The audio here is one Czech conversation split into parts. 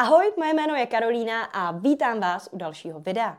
Ahoj, moje jméno je Karolína a vítám vás u dalšího videa.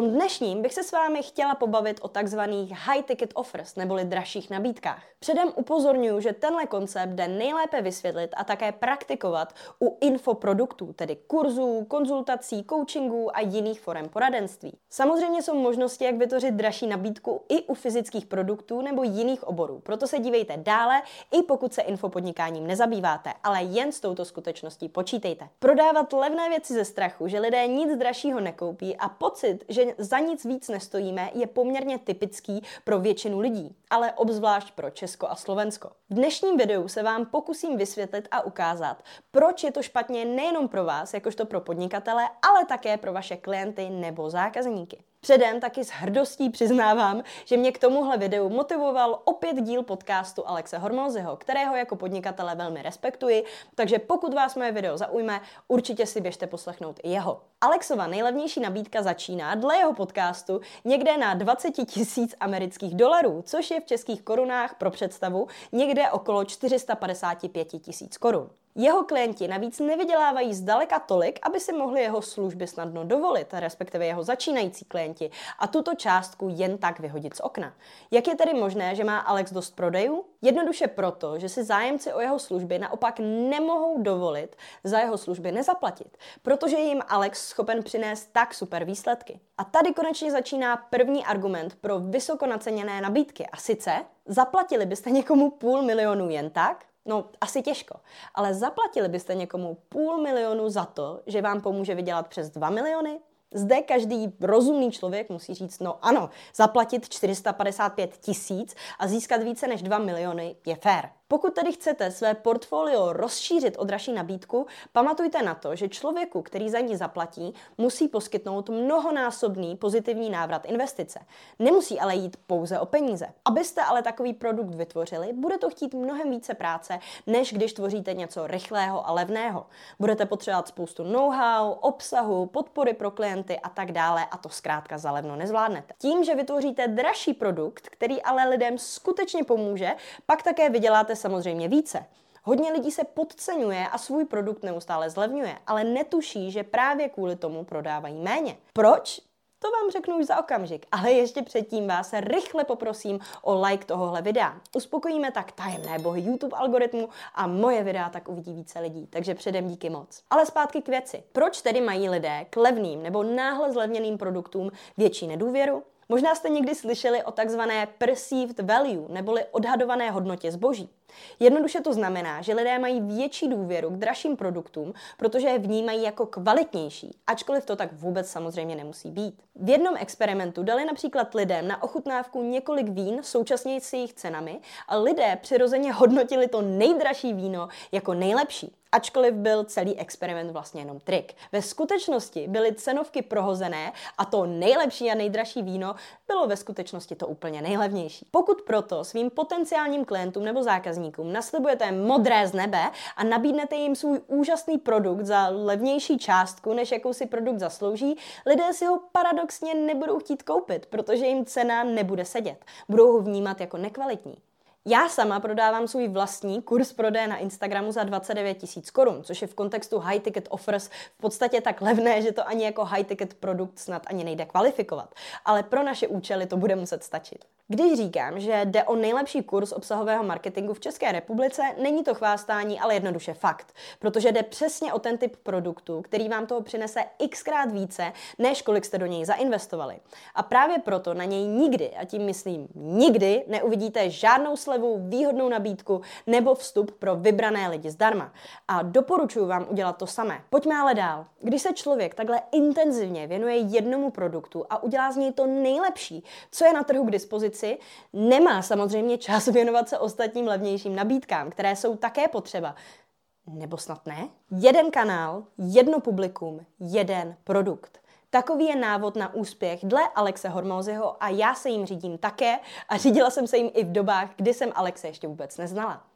Tom dnešním bych se s vámi chtěla pobavit o takzvaných high ticket offers, neboli dražších nabídkách. Předem upozorňuji, že tenhle koncept jde nejlépe vysvětlit a také praktikovat u infoproduktů, tedy kurzů, konzultací, coachingů a jiných forem poradenství. Samozřejmě jsou možnosti, jak vytvořit dražší nabídku i u fyzických produktů nebo jiných oborů, proto se dívejte dále, i pokud se infopodnikáním nezabýváte, ale jen s touto skutečností počítejte. Prodávat levné věci ze strachu, že lidé nic dražšího nekoupí a pocit, že za nic víc nestojíme, je poměrně typický pro většinu lidí, ale obzvlášť pro Česko a Slovensko. V dnešním videu se vám pokusím vysvětlit a ukázat, proč je to špatně nejenom pro vás, jakožto pro podnikatele, ale také pro vaše klienty nebo zákazníky. Předem taky s hrdostí přiznávám, že mě k tomuhle videu motivoval opět díl podcastu Alexe Hormozyho, kterého jako podnikatele velmi respektuji, takže pokud vás moje video zaujme, určitě si běžte poslechnout i jeho. Alexova nejlevnější nabídka začíná dle jeho podcastu někde na 20 tisíc amerických dolarů, což je v českých korunách pro představu někde okolo 455 tisíc korun. Jeho klienti navíc nevydělávají zdaleka tolik, aby si mohli jeho služby snadno dovolit, respektive jeho začínající klienti, a tuto částku jen tak vyhodit z okna. Jak je tedy možné, že má Alex dost prodejů? Jednoduše proto, že si zájemci o jeho služby naopak nemohou dovolit za jeho služby nezaplatit, protože je jim Alex schopen přinést tak super výsledky. A tady konečně začíná první argument pro vysoko naceněné nabídky. A sice, zaplatili byste někomu půl milionu jen tak? No, asi těžko. Ale zaplatili byste někomu půl milionu za to, že vám pomůže vydělat přes 2 miliony? Zde každý rozumný člověk musí říct, no ano, zaplatit 455 tisíc a získat více než 2 miliony je fér. Pokud tedy chcete své portfolio rozšířit o dražší nabídku, pamatujte na to, že člověku, který za ní zaplatí, musí poskytnout mnohonásobný pozitivní návrat investice. Nemusí ale jít pouze o peníze. Abyste ale takový produkt vytvořili, bude to chtít mnohem více práce, než když tvoříte něco rychlého a levného. Budete potřebovat spoustu know-how, obsahu, podpory pro klienty a tak dále a to zkrátka za levno nezvládnete. Tím, že vytvoříte dražší produkt, který ale lidem skutečně pomůže, pak také vyděláte samozřejmě více. Hodně lidí se podceňuje a svůj produkt neustále zlevňuje, ale netuší, že právě kvůli tomu prodávají méně. Proč? To vám řeknu už za okamžik, ale ještě předtím vás rychle poprosím o like tohohle videa. Uspokojíme tak tajemné bohy YouTube algoritmu a moje videa tak uvidí více lidí, takže předem díky moc. Ale zpátky k věci. Proč tedy mají lidé k levným nebo náhle zlevněným produktům větší nedůvěru? Možná jste někdy slyšeli o takzvané perceived value, neboli odhadované hodnotě zboží. Jednoduše to znamená, že lidé mají větší důvěru k dražším produktům, protože je vnímají jako kvalitnější, ačkoliv to tak vůbec samozřejmě nemusí být. V jednom experimentu dali například lidem na ochutnávku několik vín současně s jejich cenami a lidé přirozeně hodnotili to nejdražší víno jako nejlepší. Ačkoliv byl celý experiment vlastně jenom trik. Ve skutečnosti byly cenovky prohozené a to nejlepší a nejdražší víno bylo ve skutečnosti to úplně nejlevnější. Pokud proto svým potenciálním klientům nebo zákazníkům naslibujete modré z nebe a nabídnete jim svůj úžasný produkt za levnější částku, než jakou si produkt zaslouží, lidé si ho paradoxně nebudou chtít koupit, protože jim cena nebude sedět. Budou ho vnímat jako nekvalitní. Já sama prodávám svůj vlastní kurz prodeje na Instagramu za 29 tisíc korun, což je v kontextu high ticket offers v podstatě tak levné, že to ani jako high ticket produkt snad ani nejde kvalifikovat. Ale pro naše účely to bude muset stačit. Když říkám, že jde o nejlepší kurz obsahového marketingu v České republice, není to chvástání, ale jednoduše fakt. Protože jde přesně o ten typ produktu, který vám toho přinese xkrát více, než kolik jste do něj zainvestovali. A právě proto na něj nikdy, a tím myslím nikdy, neuvidíte žádnou slevu, výhodnou nabídku nebo vstup pro vybrané lidi zdarma. A doporučuji vám udělat to samé. Pojďme ale dál. Když se člověk takhle intenzivně věnuje jednomu produktu a udělá z něj to nejlepší, co je na trhu k dispozici, nemá samozřejmě čas věnovat se ostatním levnějším nabídkám, které jsou také potřeba. Nebo snad ne? Jeden kanál, jedno publikum, jeden produkt. Takový je návod na úspěch dle Alexe Hormozyho a já se jim řídím také a řídila jsem se jim i v dobách, kdy jsem Alexe ještě vůbec neznala.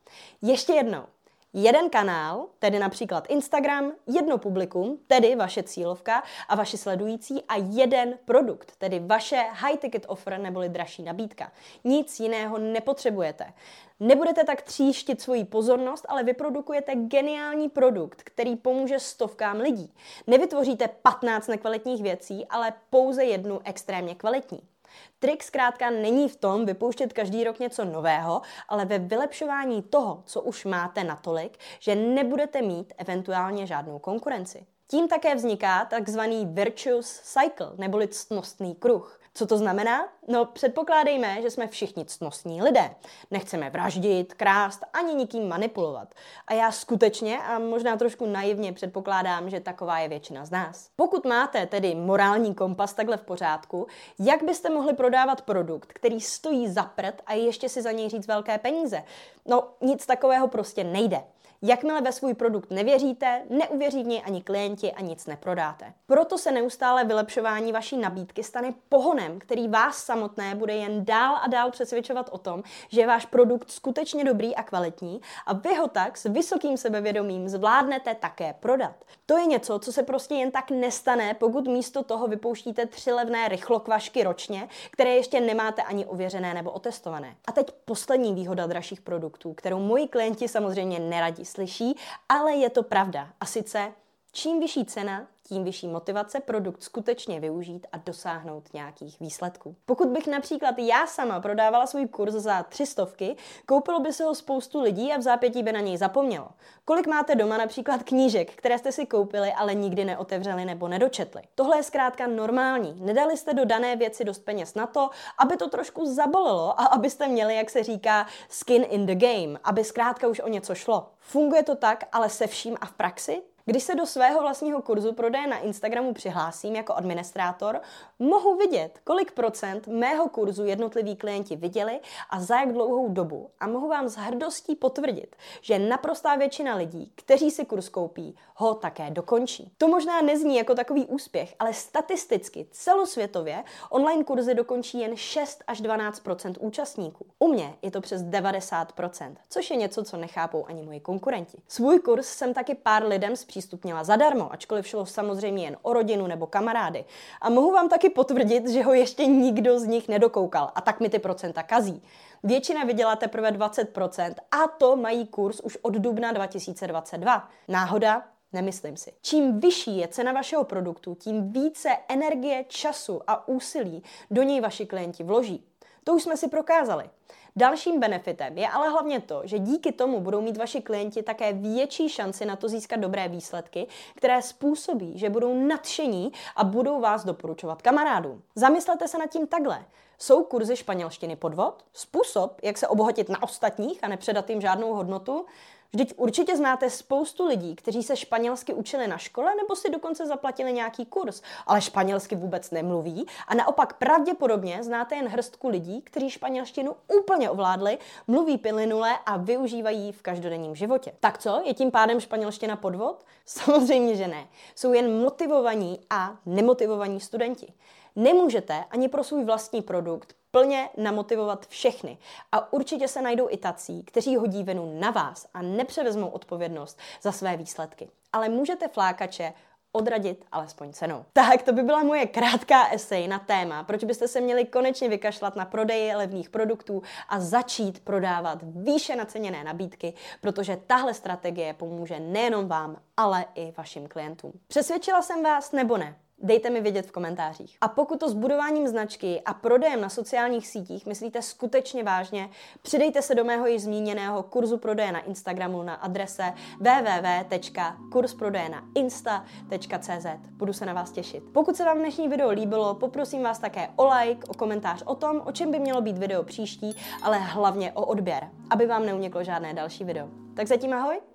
Ještě jednou. Jeden kanál, tedy například Instagram, jedno publikum, tedy vaše cílovka a vaši sledující a jeden produkt, tedy vaše high ticket offer neboli dražší nabídka. Nic jiného nepotřebujete. Nebudete tak tříštit svoji pozornost, ale vyprodukujete geniální produkt, který pomůže stovkám lidí. Nevytvoříte 15 nekvalitních věcí, ale pouze jednu extrémně kvalitní. Trik zkrátka není v tom vypouštět každý rok něco nového, ale ve vylepšování toho, co už máte natolik, že nebudete mít eventuálně žádnou konkurenci. Tím také vzniká takzvaný virtuous cycle, neboli ctnostný kruh. Co to znamená? No předpokládejme, že jsme všichni ctnostní lidé. Nechceme vraždit, krást ani nikým manipulovat. A já skutečně a možná trošku naivně předpokládám, že taková je většina z nás. Pokud máte tedy morální kompas takhle v pořádku, jak byste mohli prodávat produkt, který stojí za prd a ještě si za něj říct velké peníze? No nic takového prostě nejde. Jakmile ve svůj produkt nevěříte, neuvěří v něj ani klienti a nic neprodáte. Proto se neustále vylepšování vaší nabídky stane pohonem, který vás samotné bude jen dál a dál přesvědčovat o tom, že je váš produkt skutečně dobrý a kvalitní a vy ho tak s vysokým sebevědomím zvládnete také prodat. To je něco, co se prostě jen tak nestane, pokud místo toho vypouštíte tři levné rychlokvašky ročně, které ještě nemáte ani ověřené nebo otestované. A teď poslední výhoda dražších produktů, kterou moji klienti samozřejmě neradí slyší, ale je to pravda. A sice, čím vyšší cena, tím vyšší motivace produkt skutečně využít a dosáhnout nějakých výsledků. Pokud bych například já sama prodávala svůj kurz za tři stovky, koupilo by se ho spoustu lidí a v zápětí by na něj zapomnělo. Kolik máte doma například knížek, které jste si koupili, ale nikdy neotevřeli nebo nedočetli? Tohle je zkrátka normální. Nedali jste do dané věci dost peněz na to, aby to trošku zabolelo a abyste měli, jak se říká, skin in the game, aby zkrátka už o něco šlo. Funguje to tak, ale se vším a v praxi? Když se do svého vlastního kurzu prodeje na Instagramu přihlásím jako administrátor, mohu vidět, kolik procent mého kurzu jednotliví klienti viděli a za jak dlouhou dobu. A mohu vám s hrdostí potvrdit, že naprostá většina lidí, kteří si kurz koupí, ho také dokončí. To možná nezní jako takový úspěch, ale statisticky celosvětově online kurzy dokončí jen 6 až 12 účastníků. U mě je to přes 90% což je něco, co nechápou ani moji konkurenti. Svůj kurz jsem taky pár lidem zpřístupnila zadarmo, ačkoliv šlo samozřejmě jen o rodinu nebo kamarády. A mohu vám taky potvrdit, že ho ještě nikdo z nich nedokoukal a tak mi ty procenta kazí. Většina viděla teprve 20% a to mají kurz už od dubna 2022. Náhoda? Nemyslím si. Čím vyšší je cena vašeho produktu, tím více energie, času a úsilí do něj vaši klienti vloží. To už jsme si prokázali. Dalším benefitem je ale hlavně to, že díky tomu budou mít vaši klienti také větší šanci na to získat dobré výsledky, které způsobí, že budou nadšení a budou vás doporučovat kamarádům. Zamyslete se nad tím takhle. Jsou kurzy španělštiny podvod? Způsob, jak se obohatit na ostatních a nepředat jim žádnou hodnotu? Vždyť určitě znáte spoustu lidí, kteří se španělsky učili na škole nebo si dokonce zaplatili nějaký kurz, ale španělsky vůbec nemluví a naopak pravděpodobně znáte jen hrstku lidí, kteří španělštinu úplně ovládli, mluví pilinule a využívají ji v každodenním životě. Tak co, je tím pádem španělština podvod? Samozřejmě, že ne. Jsou jen motivovaní a nemotivovaní studenti. Nemůžete ani pro svůj vlastní produkt plně namotivovat všechny. A určitě se najdou i tací, kteří hodí vinu na vás a nepřevezmou odpovědnost za své výsledky. Ale můžete flákače odradit alespoň cenou. Tak, to by byla moje krátká esej na téma, proč byste se měli konečně vykašlat na prodeji levných produktů a začít prodávat výše naceněné nabídky, protože tahle strategie pomůže nejenom vám, ale i vašim klientům. Přesvědčila jsem vás nebo ne? Dejte mi vědět v komentářích. A pokud to s budováním značky a prodejem na sociálních sítích myslíte skutečně vážně, přidejte se do mého již zmíněného kurzu prodeje na Instagramu na adrese www.kursprodejnainsta.cz. Budu se na vás těšit. Pokud se vám dnešní video líbilo, poprosím vás také o like, o komentář o tom, o čem by mělo být video příští, ale hlavně o odběr, aby vám neuniklo žádné další video. Tak zatím ahoj!